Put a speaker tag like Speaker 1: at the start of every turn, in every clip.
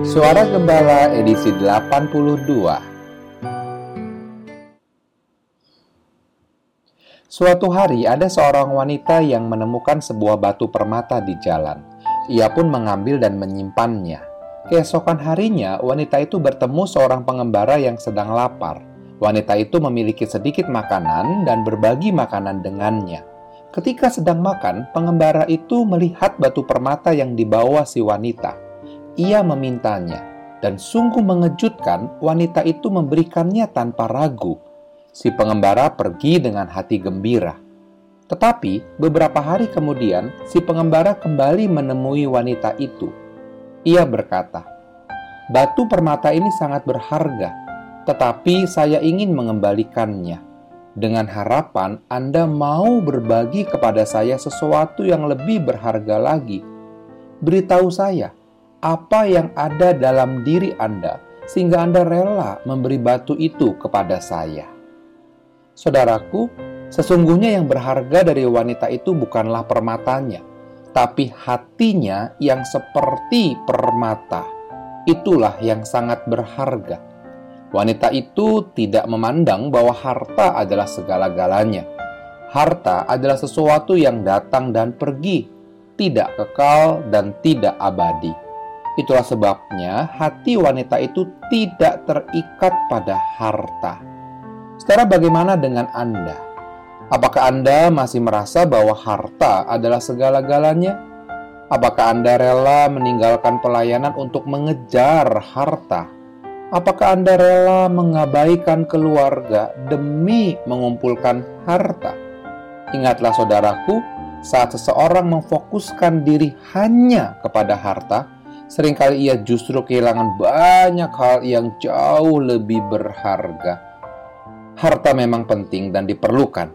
Speaker 1: Suara Gembala edisi 82 Suatu hari ada seorang wanita yang menemukan sebuah batu permata di jalan. Ia pun mengambil dan menyimpannya. Keesokan harinya, wanita itu bertemu seorang pengembara yang sedang lapar. Wanita itu memiliki sedikit makanan dan berbagi makanan dengannya. Ketika sedang makan, pengembara itu melihat batu permata yang dibawa si wanita. Ia memintanya, dan sungguh mengejutkan, wanita itu memberikannya tanpa ragu. Si pengembara pergi dengan hati gembira. Tetapi beberapa hari kemudian, si pengembara kembali menemui wanita itu. Ia berkata, "Batu permata ini sangat berharga, tetapi saya ingin mengembalikannya." dengan harapan Anda mau berbagi kepada saya sesuatu yang lebih berharga lagi. Beritahu saya apa yang ada dalam diri Anda, sehingga Anda rela memberi batu itu kepada saya. Saudaraku, sesungguhnya yang berharga dari wanita itu bukanlah permatanya, tapi hatinya yang seperti permata. Itulah yang sangat berharga Wanita itu tidak memandang bahwa harta adalah segala-galanya. Harta adalah sesuatu yang datang dan pergi, tidak kekal dan tidak abadi. Itulah sebabnya hati wanita itu tidak terikat pada harta. Secara bagaimana dengan Anda? Apakah Anda masih merasa bahwa harta adalah segala-galanya? Apakah Anda rela meninggalkan pelayanan untuk mengejar harta? Apakah Anda rela mengabaikan keluarga demi mengumpulkan harta? Ingatlah saudaraku, saat seseorang memfokuskan diri hanya kepada harta, sering kali ia justru kehilangan banyak hal yang jauh lebih berharga. Harta memang penting dan diperlukan,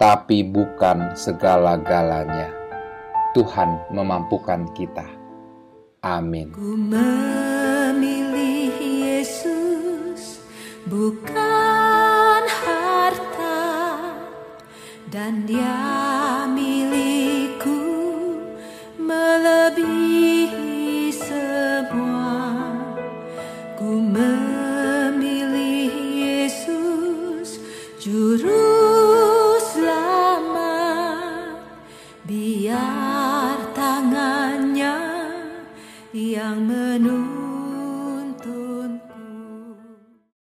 Speaker 1: tapi bukan segala-galanya. Tuhan memampukan kita. Amin.
Speaker 2: bukan harta dan dia milikku melebihi yang menunggu.